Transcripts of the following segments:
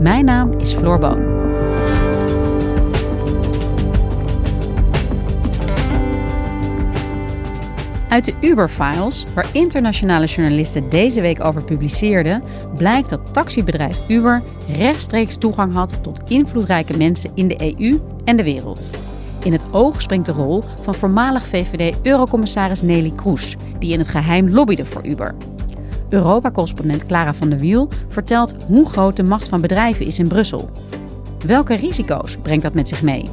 Mijn naam is Floor Boon. Uit de Uber-files, waar internationale journalisten deze week over publiceerden, blijkt dat taxibedrijf Uber rechtstreeks toegang had tot invloedrijke mensen in de EU en de wereld. In het oog springt de rol van voormalig VVD-eurocommissaris Nelly Kroes, die in het geheim lobbyde voor Uber. Europa-correspondent Clara van der Wiel vertelt hoe groot de macht van bedrijven is in Brussel. Welke risico's brengt dat met zich mee?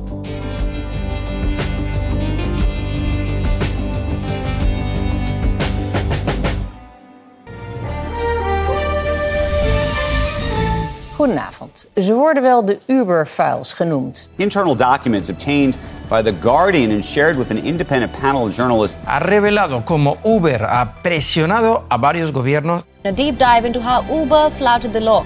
Goedenavond. Ze worden wel de Uber-files genoemd. Internal documents obtained by The Guardian and shared with an independent panel of journalists ha revelado cómo Uber ha presionado a varios gobiernos. A deep dive into how Uber flouted the law.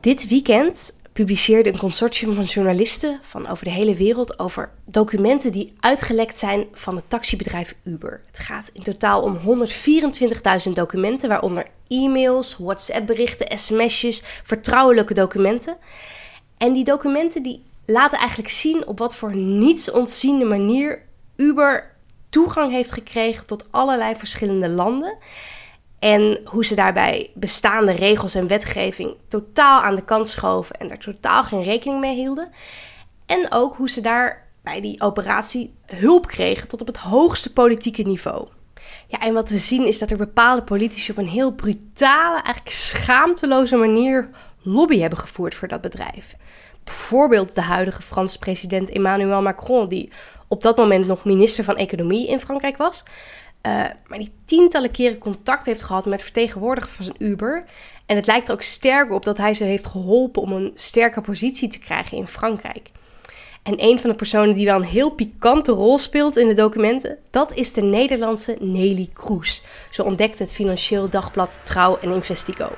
Dit weekend publiceerde een consortium van journalisten van over de hele wereld over documenten die uitgelekt zijn van het taxibedrijf Uber. Het gaat in totaal om 124.000 documenten, waaronder e-mails, WhatsApp-berichten, sms'jes, vertrouwelijke documenten. En die documenten die laten eigenlijk zien op wat voor niets ontziende manier Uber toegang heeft gekregen tot allerlei verschillende landen. En hoe ze daarbij bestaande regels en wetgeving totaal aan de kant schoven en daar totaal geen rekening mee hielden. En ook hoe ze daar bij die operatie hulp kregen tot op het hoogste politieke niveau. Ja, en wat we zien is dat er bepaalde politici op een heel brutale, eigenlijk schaamteloze manier lobby hebben gevoerd voor dat bedrijf. Bijvoorbeeld de huidige Franse president Emmanuel Macron, die op dat moment nog minister van Economie in Frankrijk was. Uh, maar die tientallen keren contact heeft gehad met vertegenwoordigers van zijn Uber. En het lijkt er ook sterk op dat hij ze heeft geholpen om een sterke positie te krijgen in Frankrijk. En een van de personen die wel een heel pikante rol speelt in de documenten, dat is de Nederlandse Nelly Kroes. Zo ontdekte het financieel dagblad Trouw en Investigo.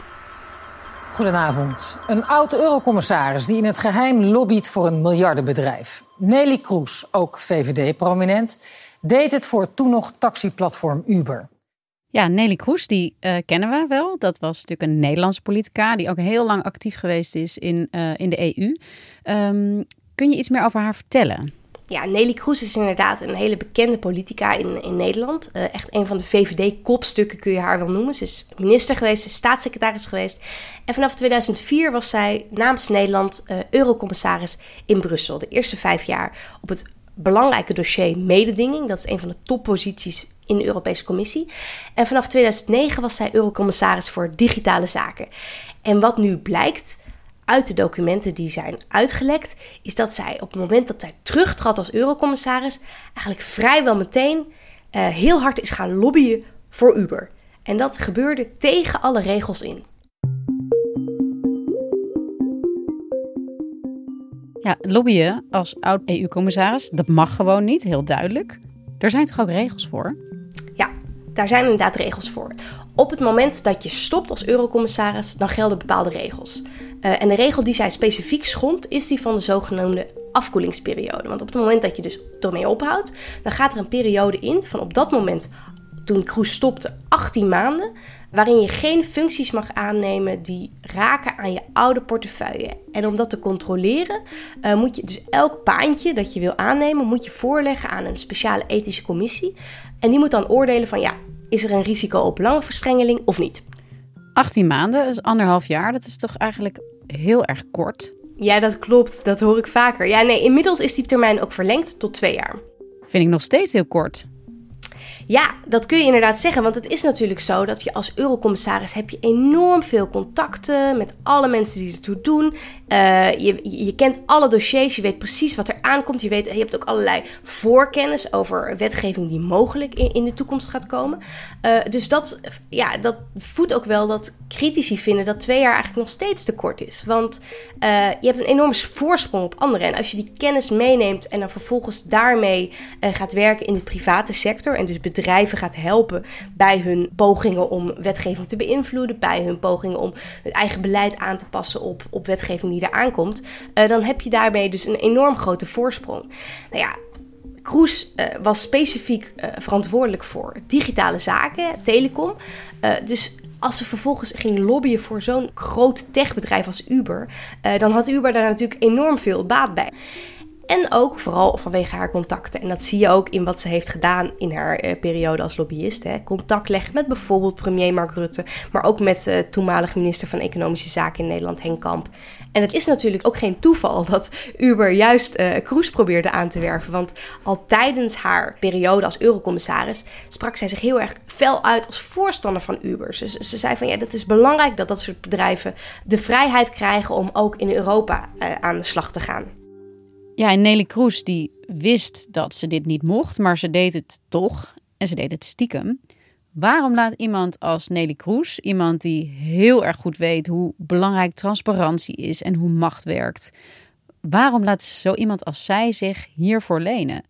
Goedenavond. Een oud-eurocommissaris die in het geheim lobbyt voor een miljardenbedrijf. Nelly Kroes, ook VVD-prominent, deed het voor toen nog taxiplatform Uber. Ja, Nelly Kroes, die uh, kennen we wel. Dat was natuurlijk een Nederlandse politica die ook heel lang actief geweest is in, uh, in de EU. Um, ehm, kun je iets meer over haar vertellen? Ja, Nelly Kroes is inderdaad een hele bekende politica in, in Nederland. Uh, echt een van de VVD-kopstukken kun je haar wel noemen. Ze is minister geweest, ze is staatssecretaris geweest. En vanaf 2004 was zij namens Nederland uh, eurocommissaris in Brussel. De eerste vijf jaar op het belangrijke dossier mededinging. Dat is een van de topposities in de Europese Commissie. En vanaf 2009 was zij eurocommissaris voor digitale zaken. En wat nu blijkt uit de documenten die zijn uitgelekt, is dat zij op het moment dat zij terugtrad als eurocommissaris, eigenlijk vrijwel meteen uh, heel hard is gaan lobbyen voor Uber. En dat gebeurde tegen alle regels in. Ja, lobbyen als oud-EU-commissaris, dat mag gewoon niet, heel duidelijk. Er zijn toch ook regels voor? Ja, daar zijn inderdaad regels voor. Op het moment dat je stopt als eurocommissaris, dan gelden bepaalde regels. Uh, en de regel die zij specifiek schond, is die van de zogenaamde afkoelingsperiode. Want op het moment dat je dus ermee ophoudt, dan gaat er een periode in van op dat moment, toen Kroes stopte, 18 maanden, waarin je geen functies mag aannemen die raken aan je oude portefeuille. En om dat te controleren, uh, moet je dus elk baantje dat je wil aannemen, moet je voorleggen aan een speciale ethische commissie. En die moet dan oordelen van ja, is er een risico op lange verstrengeling of niet. 18 maanden, dus anderhalf jaar. Dat is toch eigenlijk heel erg kort? Ja, dat klopt. Dat hoor ik vaker. Ja, nee, inmiddels is die termijn ook verlengd tot twee jaar. Vind ik nog steeds heel kort. Ja, dat kun je inderdaad zeggen. Want het is natuurlijk zo dat je als eurocommissaris heb je enorm veel contacten met alle mensen die ertoe doen. Uh, je, je kent alle dossiers, je weet precies wat er aankomt. Je, weet, je hebt ook allerlei voorkennis over wetgeving die mogelijk in, de toekomst gaat komen. Uh, dus dat, ja, dat voedt ook wel dat critici vinden dat twee jaar eigenlijk nog steeds te kort is. Want uh, je hebt een enorme voorsprong op anderen. En als je die kennis meeneemt en dan vervolgens daarmee gaat werken in de private sector en dus bedrijven gaat helpen bij hun pogingen om wetgeving te beïnvloeden, bij hun pogingen om hun eigen beleid aan te passen op, op wetgeving die er aankomt, uh, dan heb je daarbij dus een enorm grote voorsprong. Nou ja, Kroes uh, was specifiek uh, verantwoordelijk voor digitale zaken, telecom. dus als ze vervolgens ging lobbyen voor zo'n groot techbedrijf als Uber, dan had Uber daar natuurlijk enorm veel baat bij. En ook vooral vanwege haar contacten. En dat zie je ook in wat ze heeft gedaan in haar eh, periode als lobbyist. Hè. Contact leggen met bijvoorbeeld premier Mark Rutte, maar ook met uh, toenmalige minister van Economische Zaken in Nederland, Henk Kamp. En het is natuurlijk ook geen toeval dat Uber juist uh, Kroes probeerde aan te werven. Want al tijdens haar periode als eurocommissaris sprak zij zich heel erg fel uit als voorstander van Uber. Ze, ze zei van ja, het is belangrijk dat dat soort bedrijven de vrijheid krijgen om ook in Europa aan de slag te gaan. Ja, en Nelly Kroes die wist dat ze dit niet mocht, maar ze deed het toch en ze deed het stiekem. Waarom laat iemand als Nelly Kroes, iemand die heel erg goed weet hoe belangrijk transparantie is en hoe macht werkt, waarom laat zo iemand als zij zich hiervoor lenen?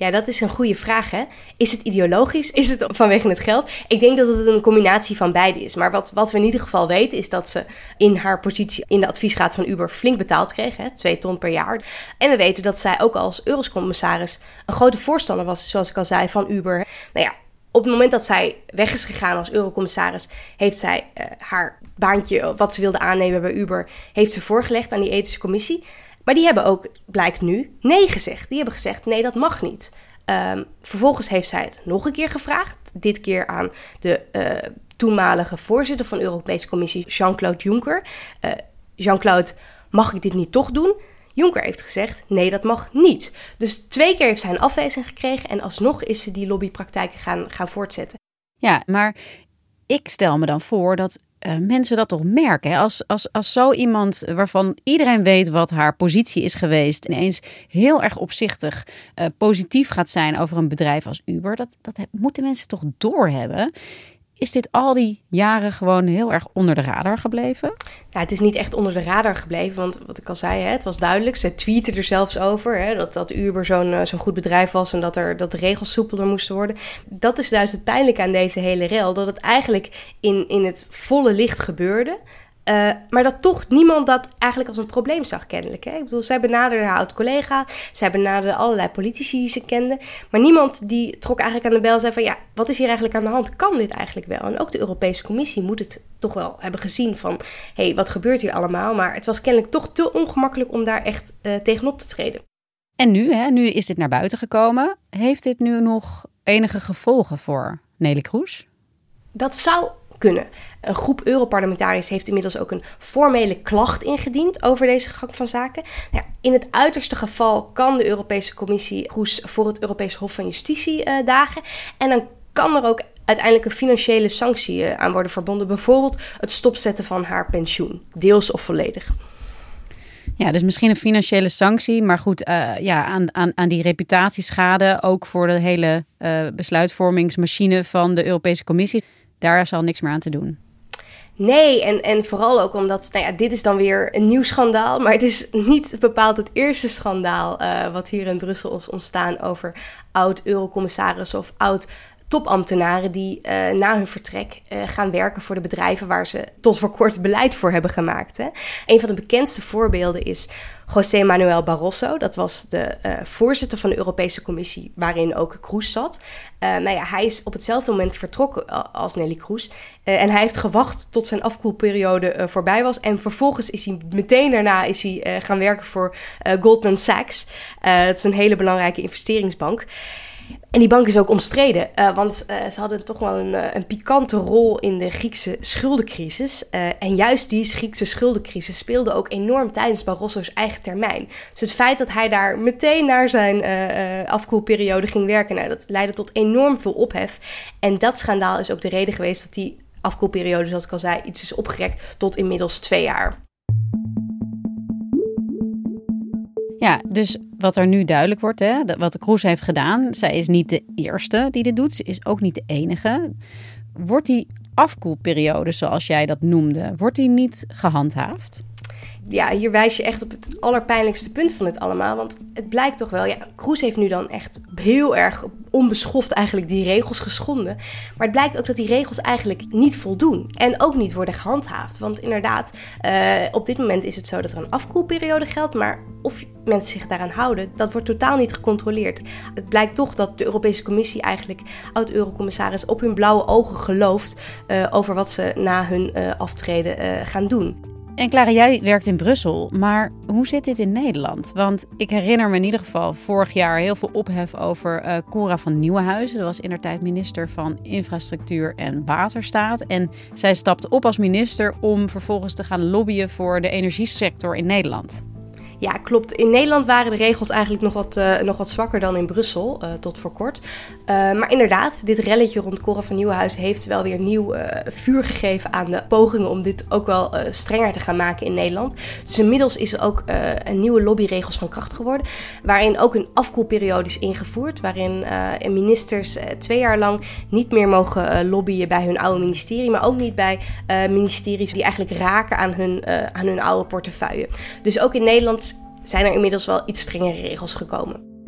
Ja, dat is een goede vraag. Hè? Is het ideologisch? Is het vanwege het geld? Ik denk dat het een combinatie van beide is. Maar wat, wat we in ieder geval weten is dat ze in haar positie in de adviesraad van Uber flink betaald kreeg. Hè? Twee ton per jaar. En we weten dat zij ook als eurocommissaris een grote voorstander was, zoals ik al zei, van Uber. Nou ja, op het moment dat zij weg is gegaan als eurocommissaris, heeft zij uh, haar baantje, wat ze wilde aannemen bij Uber, heeft ze voorgelegd aan die ethische commissie. Maar die hebben ook, blijkt nu, nee gezegd. Die hebben gezegd, nee, dat mag niet. Um, vervolgens heeft zij het nog een keer gevraagd. Dit keer aan de uh, toenmalige voorzitter van de Europese Commissie, Jean-Claude Juncker. Uh, Jean-Claude, mag ik dit niet toch doen? Juncker heeft gezegd: nee, dat mag niet. Dus twee keer heeft zij een afwijzing gekregen en alsnog is ze die lobbypraktijken gaan, gaan voortzetten. Ja, maar ik stel me dan voor dat uh, mensen dat toch merken. Als, als, als zo iemand waarvan iedereen weet wat haar positie is geweest, ineens heel erg opzichtig uh, positief gaat zijn over een bedrijf als Uber, dat, dat moeten mensen toch doorhebben is dit al die jaren gewoon heel erg onder de radar gebleven? Ja, het is niet echt onder de radar gebleven, want wat ik al zei, hè, het was duidelijk. Ze tweeten er zelfs over hè, dat, dat Uber zo'n uh, zo'n goed bedrijf was en dat, er, dat de regels soepeler moesten worden. Dat is juist het pijnlijke aan deze hele rel, dat het eigenlijk in, in het volle licht gebeurde. Uh, maar dat toch niemand dat eigenlijk als een probleem zag, kennelijk. Hè? Ik bedoel, zij benaderde haar oud-collega, zij benaderde allerlei politici die ze kende. Maar niemand die trok eigenlijk aan de bel en zei van... ja, wat is hier eigenlijk aan de hand? Kan dit eigenlijk wel? En ook de Europese Commissie moet het toch wel hebben gezien van... hé, hey, wat gebeurt hier allemaal? Maar het was kennelijk toch te ongemakkelijk om daar echt uh, tegenop te treden. En nu, hè, nu is dit naar buiten gekomen. Heeft dit nu nog enige gevolgen voor Nelly Kroes? Dat zou kunnen. Een groep Europarlementariërs heeft inmiddels ook een formele klacht ingediend over deze gang van zaken. Nou ja, in het uiterste geval kan de Europese Commissie Kroes voor het Europees Hof van Justitie uh, dagen. En dan kan er ook uiteindelijk een financiële sanctie uh, aan worden verbonden. Bijvoorbeeld het stopzetten van haar pensioen, deels of volledig. Ja, dus misschien een financiële sanctie, maar goed, uh, ja, aan, aan, aan die reputatieschade, ook voor de hele besluitvormingsmachine van de Europese Commissie daar zal niks meer aan te doen. Nee, en, en vooral ook omdat, nou ja, dit is dan weer een nieuw schandaal, maar het is niet bepaald het eerste schandaal uh, wat hier in Brussel is ontstaan over oud-eurocommissarissen of oud topambtenaren die uh, na hun vertrek uh, gaan werken voor de bedrijven waar ze tot voor kort beleid voor hebben gemaakt. Hè. Een van de bekendste voorbeelden is José Manuel Barroso. Dat was de uh, voorzitter van de Europese Commissie, waarin ook Kroes zat. nou ja, hij is op hetzelfde moment vertrokken als Nelly Kroes. en hij heeft gewacht tot zijn afkoelperiode voorbij was. En vervolgens is hij meteen daarna is hij, gaan werken voor Goldman Sachs. dat is een hele belangrijke investeringsbank. En die bank is ook omstreden, uh, want uh, ze hadden toch wel een, uh, een, pikante rol in de Griekse schuldencrisis. en juist die Griekse schuldencrisis speelde ook enorm tijdens Barroso's eigen termijn. Dus het feit dat hij daar meteen naar zijn afkoelperiode ging werken, nou, dat leidde tot enorm veel ophef. En dat schandaal is ook de reden geweest dat die afkoelperiode, zoals ik al zei, iets is opgerekt tot inmiddels twee jaar. Ja, dus wat er nu duidelijk wordt, hè, wat de Kroes heeft gedaan, zij is niet de eerste die dit doet, ze is ook niet de enige. Wordt die afkoelperiode, zoals jij dat noemde, wordt die niet gehandhaafd? Ja, hier wijs je echt op het allerpijnlijkste punt van dit allemaal. Want het blijkt toch wel, ja, Kroes heeft nu dan echt heel erg onbeschoft eigenlijk die regels geschonden. Maar het blijkt ook dat die regels eigenlijk niet voldoen. En ook niet worden gehandhaafd. Want inderdaad, uh, op dit moment is het zo dat er een afkoelperiode geldt. Maar of mensen zich daaraan houden, dat wordt totaal niet gecontroleerd. Het blijkt toch dat de Europese Commissie eigenlijk oud-eurocommissaris op hun blauwe ogen gelooft uh, over wat ze na hun uh, aftreden gaan doen. En Clara, jij werkt in Brussel, maar hoe zit dit in Nederland? Want ik herinner me in ieder geval vorig jaar heel veel ophef over uh, Cora van Nieuwenhuizen. Dat was indertijd minister van Infrastructuur en Waterstaat. En zij stapte op als minister om vervolgens te gaan lobbyen voor de energiesector in Nederland. Ja, klopt. In Nederland waren de regels eigenlijk nog wat, uh, nog wat zwakker dan in Brussel, uh, tot voor kort. Uh, maar inderdaad, dit relletje rond Cora van Nieuwhuis heeft wel weer nieuw vuur gegeven aan de pogingen om dit ook wel strenger te gaan maken in Nederland. Dus inmiddels is er ook een nieuwe lobbyregels van kracht geworden, waarin ook een afkoelperiode is ingevoerd, waarin ministers twee jaar lang niet meer mogen lobbyen bij hun oude ministerie, maar ook niet bij ministeries die eigenlijk raken aan hun, aan hun oude portefeuille. Dus ook in Nederland zijn er inmiddels wel iets strengere regels gekomen.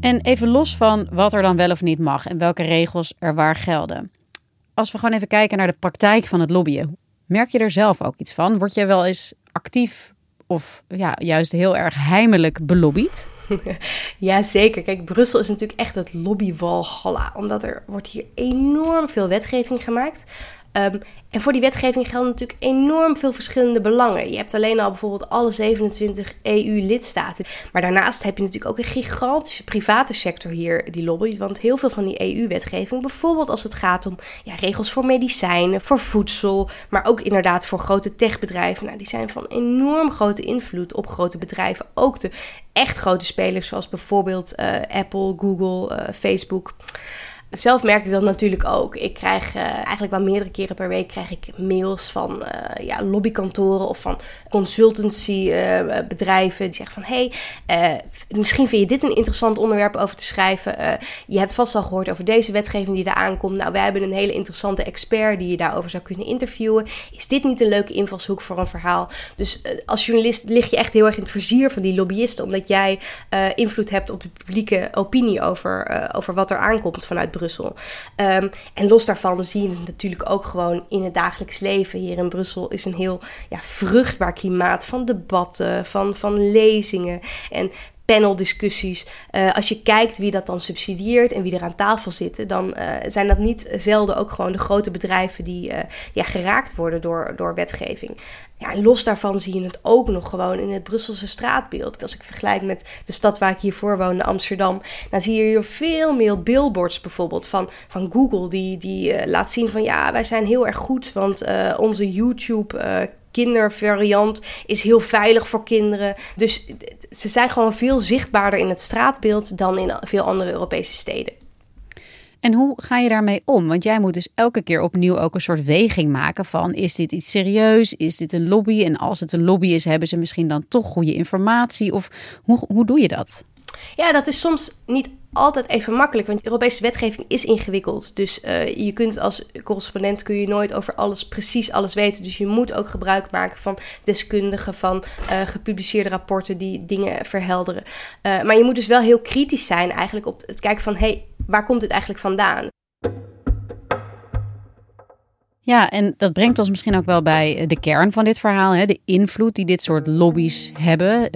En even los van wat er dan wel of niet mag en welke regels er waar gelden. Als we gewoon even kijken naar de praktijk van het lobbyen, merk je er zelf ook iets van? Word je wel eens actief of ja, juist heel erg heimelijk belobbyd? ja, zeker. Kijk, Brussel is natuurlijk echt het lobbywalhalla. Omdat er wordt hier enorm veel wetgeving gemaakt. Um, en voor die wetgeving gelden natuurlijk enorm veel verschillende belangen. Je hebt alleen al bijvoorbeeld alle 27 EU-lidstaten. Maar daarnaast heb je natuurlijk ook een gigantische private sector hier die lobbyt. Want heel veel van die EU-wetgeving, bijvoorbeeld als het gaat om ja, regels voor medicijnen, voor voedsel, maar ook inderdaad voor grote techbedrijven. Nou, die zijn van enorm grote invloed op grote bedrijven. Ook de echt grote spelers, zoals bijvoorbeeld uh, Apple, Google, uh, Facebook. Zelf merk ik dat natuurlijk ook. Ik krijg uh, eigenlijk wel meerdere keren per week krijg ik mails van uh, ja, lobbykantoren of van consultancybedrijven. Uh, die zeggen van hé, hey, misschien vind je dit een interessant onderwerp over te schrijven. je hebt vast al gehoord over deze wetgeving die eraan komt. Nou, wij hebben een hele interessante expert die je daarover zou kunnen interviewen. Is dit niet een leuke invalshoek voor een verhaal? Dus als journalist lig je echt heel erg in het vizier van die lobbyisten, omdat jij invloed hebt op de publieke opinie over, over wat er aankomt vanuit Brussel. Um, en los daarvan zie je het natuurlijk ook gewoon in het dagelijks leven. Hier in Brussel is een heel ja, vruchtbaar klimaat van debatten, van, van lezingen. En paneldiscussies. Uh, als je kijkt wie dat dan subsidieert en wie er aan tafel zitten, dan uh, zijn dat niet zelden ook gewoon de grote bedrijven die uh, ja, geraakt worden door, door wetgeving. Ja, en los daarvan zie je het ook nog gewoon in het Brusselse straatbeeld. Als ik vergelijk met de stad waar ik hiervoor woonde, Amsterdam, dan zie je hier veel meer billboards bijvoorbeeld van, van Google, die, die laat zien van ja, wij zijn heel erg goed, want onze YouTube kindervariant is heel veilig voor kinderen. Dus ze zijn gewoon veel zichtbaarder in het straatbeeld dan in veel andere Europese steden. En hoe ga je daarmee om? Want jij moet dus elke keer opnieuw ook een soort weging maken van is dit iets serieus? Is dit een lobby? En als het een lobby is, hebben ze misschien dan toch goede informatie? Of hoe, hoe doe je dat? Ja, dat is soms niet altijd even makkelijk, want Europese wetgeving is ingewikkeld. Dus uh, je kunt als correspondent kun je nooit over alles precies alles weten. Dus je moet ook gebruik maken van deskundigen, van uh, gepubliceerde rapporten die dingen verhelderen. Uh, maar je moet dus wel heel kritisch zijn eigenlijk op het kijken van, hé, hey, waar komt dit eigenlijk vandaan? Ja, en dat brengt ons misschien ook wel bij eh, de kern van dit verhaal. Hè? De invloed die dit soort lobby's hebben. Uh,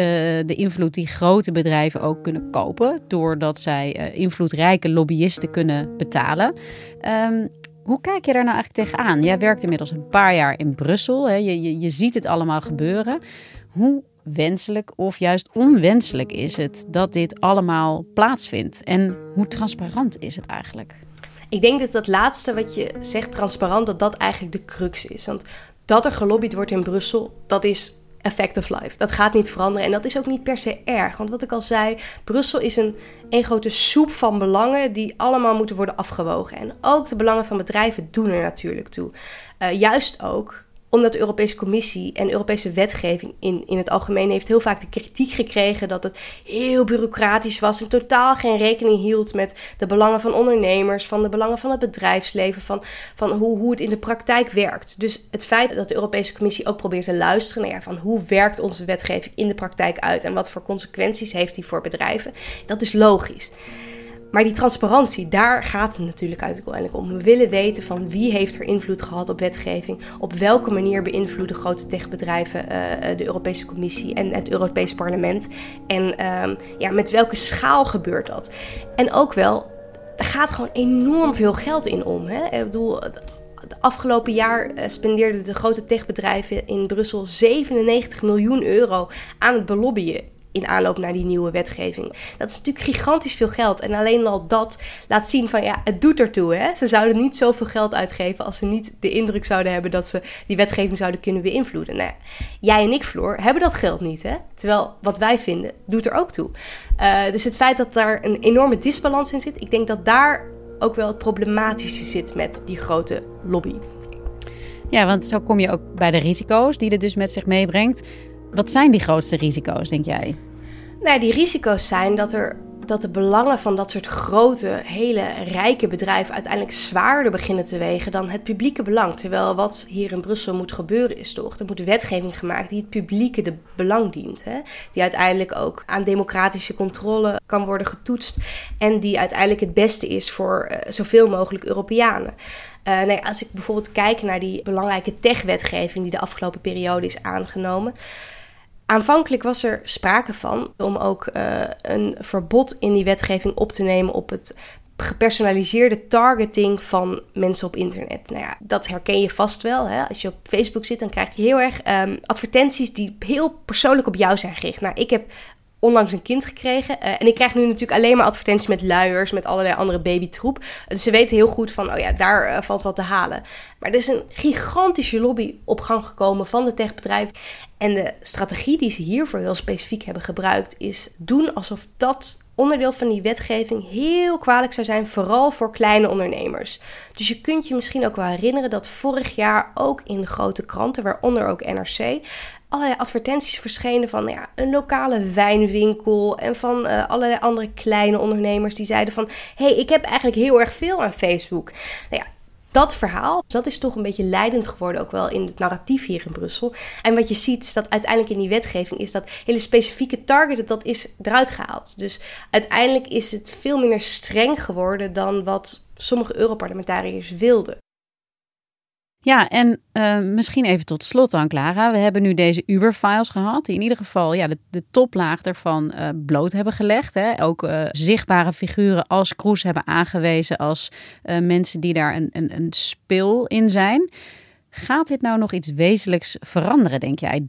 de invloed die grote bedrijven ook kunnen kopen. Doordat zij uh, invloedrijke lobbyisten kunnen betalen. Um, hoe kijk je daar nou eigenlijk tegenaan? Jij werkt inmiddels een paar jaar in Brussel. Hè? Je, je, je ziet het allemaal gebeuren. Hoe wenselijk of juist onwenselijk is het dat dit allemaal plaatsvindt? En hoe transparant is het eigenlijk? Ik denk dat dat laatste wat je zegt, transparant, dat dat eigenlijk de crux is. Want dat er gelobbyd wordt in Brussel, dat is effect of life. Dat gaat niet veranderen en dat is ook niet per se erg. Want wat ik al zei, Brussel is een, grote soep van belangen die allemaal moeten worden afgewogen. En ook de belangen van bedrijven doen er natuurlijk toe. Uh, juist ook omdat de Europese Commissie en Europese wetgeving in, in het algemeen heeft heel vaak de kritiek gekregen dat het heel bureaucratisch was en totaal geen rekening hield met de belangen van ondernemers, van de belangen van het bedrijfsleven, van, van hoe, hoe het in de praktijk werkt. Dus het feit dat de Europese Commissie ook probeert te luisteren naar van hoe werkt onze wetgeving in de praktijk uit en wat voor consequenties heeft die voor bedrijven, dat is logisch. Maar die transparantie, daar gaat het natuurlijk uiteindelijk om. We willen weten van wie heeft er invloed gehad op wetgeving, op welke manier beïnvloeden grote techbedrijven uh, de Europese Commissie en het Europees Parlement en uh, ja, met welke schaal gebeurt dat. En ook wel, er gaat gewoon enorm veel geld in om. Hè? Ik bedoel, het afgelopen jaar eh, spendeerden de grote techbedrijven in Brussel 97 miljoen euro aan het belobbyen in aanloop naar die nieuwe wetgeving. Dat is natuurlijk gigantisch veel geld. En alleen al dat laat zien van ja, het doet ertoe. Hè? Ze zouden niet zoveel geld uitgeven als ze niet de indruk zouden hebben dat ze die wetgeving zouden kunnen beïnvloeden. Nou, jij en ik, Floor, hebben dat geld niet. Hè? Terwijl wat wij vinden, doet er ook toe. Uh, dus het feit dat daar een enorme disbalans in zit, ik denk dat daar ook wel het problematische zit met die grote lobby. Ja, want zo kom je ook bij de risico's die het dus met zich meebrengt. Wat zijn die grootste risico's, denk jij? Nou, die risico's zijn dat, er, dat de belangen van dat soort grote, hele rijke bedrijven uiteindelijk zwaarder beginnen te wegen dan het publieke belang. Terwijl wat hier in Brussel moet gebeuren is toch, er moet wetgeving gemaakt die het publieke de belang dient. Hè? Die uiteindelijk ook aan democratische controle kan worden getoetst en die uiteindelijk het beste is voor uh, zoveel mogelijk Europeanen. Uh, nee, als ik bijvoorbeeld kijk naar die belangrijke tech-wetgeving die de afgelopen periode is aangenomen. Aanvankelijk was er sprake van om ook uh, een verbod in die wetgeving op te nemen op het gepersonaliseerde targeting van mensen op internet. Nou ja, dat herken je vast wel. Hè? Als je op Facebook zit, dan krijg je heel erg um, advertenties die heel persoonlijk op jou zijn gericht. Nou, ik heb onlangs een kind gekregen. Uh, en ik krijg nu natuurlijk alleen maar advertenties met luiers, met allerlei andere babytroep. Dus ze weten heel goed van, oh ja, daar uh, valt wat te halen. Maar er is een gigantische lobby op gang gekomen van de techbedrijven. En de strategie die ze hiervoor heel specifiek hebben gebruikt, is doen alsof dat onderdeel van die wetgeving heel kwalijk zou zijn, vooral voor kleine ondernemers. Dus je kunt je misschien ook wel herinneren dat vorig jaar ook in grote kranten, waaronder ook NRC, allerlei advertenties verschenen van ja, een lokale wijnwinkel en van uh, allerlei andere kleine ondernemers die zeiden van hey, ik heb eigenlijk heel erg veel aan Facebook. Nou ja, dat verhaal, dat is toch een beetje leidend geworden ook wel in het narratief hier in Brussel. En wat je ziet is dat uiteindelijk in die wetgeving is dat hele specifieke target, dat is eruit gehaald. Dus uiteindelijk is het veel minder streng geworden dan wat sommige Europarlementariërs wilden. Ja, en uh, misschien even tot slot dan, Clara. We hebben nu deze Uber-files gehad, die in ieder geval ja, de, de toplaag ervan uh, bloot hebben gelegd. Hè. Ook uh, zichtbare figuren als Kroes hebben aangewezen als mensen die daar een, een, een speel in zijn. Gaat dit nou nog iets wezenlijks veranderen, denk jij?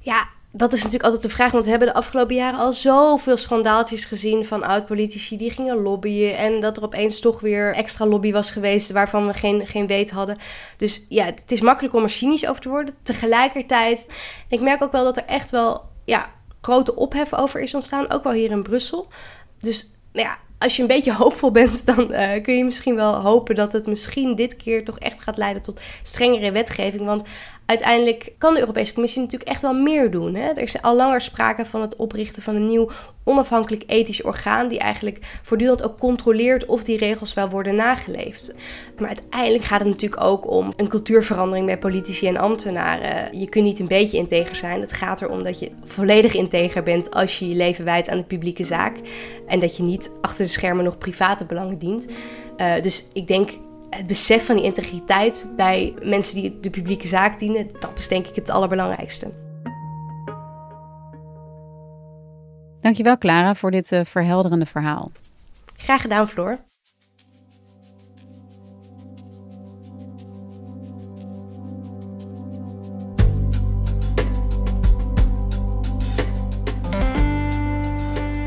Ja, dat is natuurlijk altijd de vraag, want we hebben de afgelopen jaren al zoveel schandaaltjes gezien van oud-politici die gingen lobbyen. En dat er opeens toch weer extra lobby was geweest waarvan we geen, geen weet hadden. Dus ja, het is makkelijk om er cynisch over te worden. Tegelijkertijd, ik merk ook wel dat er echt wel ja, grote ophef over is ontstaan, ook wel hier in Brussel. Dus nou ja, als je een beetje hoopvol bent, dan uh, kun je misschien wel hopen dat het misschien dit keer toch echt gaat leiden tot strengere wetgeving. Want uiteindelijk kan de Europese Commissie natuurlijk echt wel meer doen. Hè? Er is al langer sprake van het oprichten van een nieuw onafhankelijk ethisch orgaan die eigenlijk voortdurend ook controleert of die regels wel worden nageleefd. Maar uiteindelijk gaat het natuurlijk ook om een cultuurverandering bij politici en ambtenaren. Je kunt niet een beetje integer zijn. Het gaat erom dat je volledig integer bent als je je leven wijdt aan de publieke zaak en dat je niet achter de schermen nog private belangen dient. Uh, dus ik denk het besef van die integriteit bij mensen die de publieke zaak dienen, dat is denk ik het allerbelangrijkste. Dankjewel Clara voor dit uh, verhelderende verhaal. Graag gedaan Floor.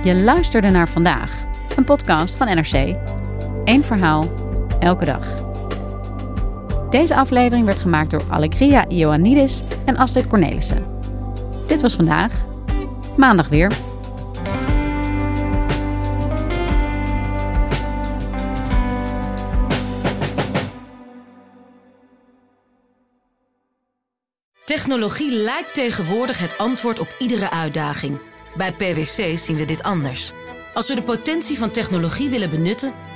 Je luisterde naar vandaag, een podcast van NRC. Eén verhaal, elke dag. Deze aflevering werd gemaakt door Allegria Ioannidis en Astrid Cornelissen. Dit was vandaag. Maandag weer. Technologie lijkt tegenwoordig het antwoord op iedere uitdaging. Bij PwC zien we dit anders. Als we de potentie van technologie willen benutten,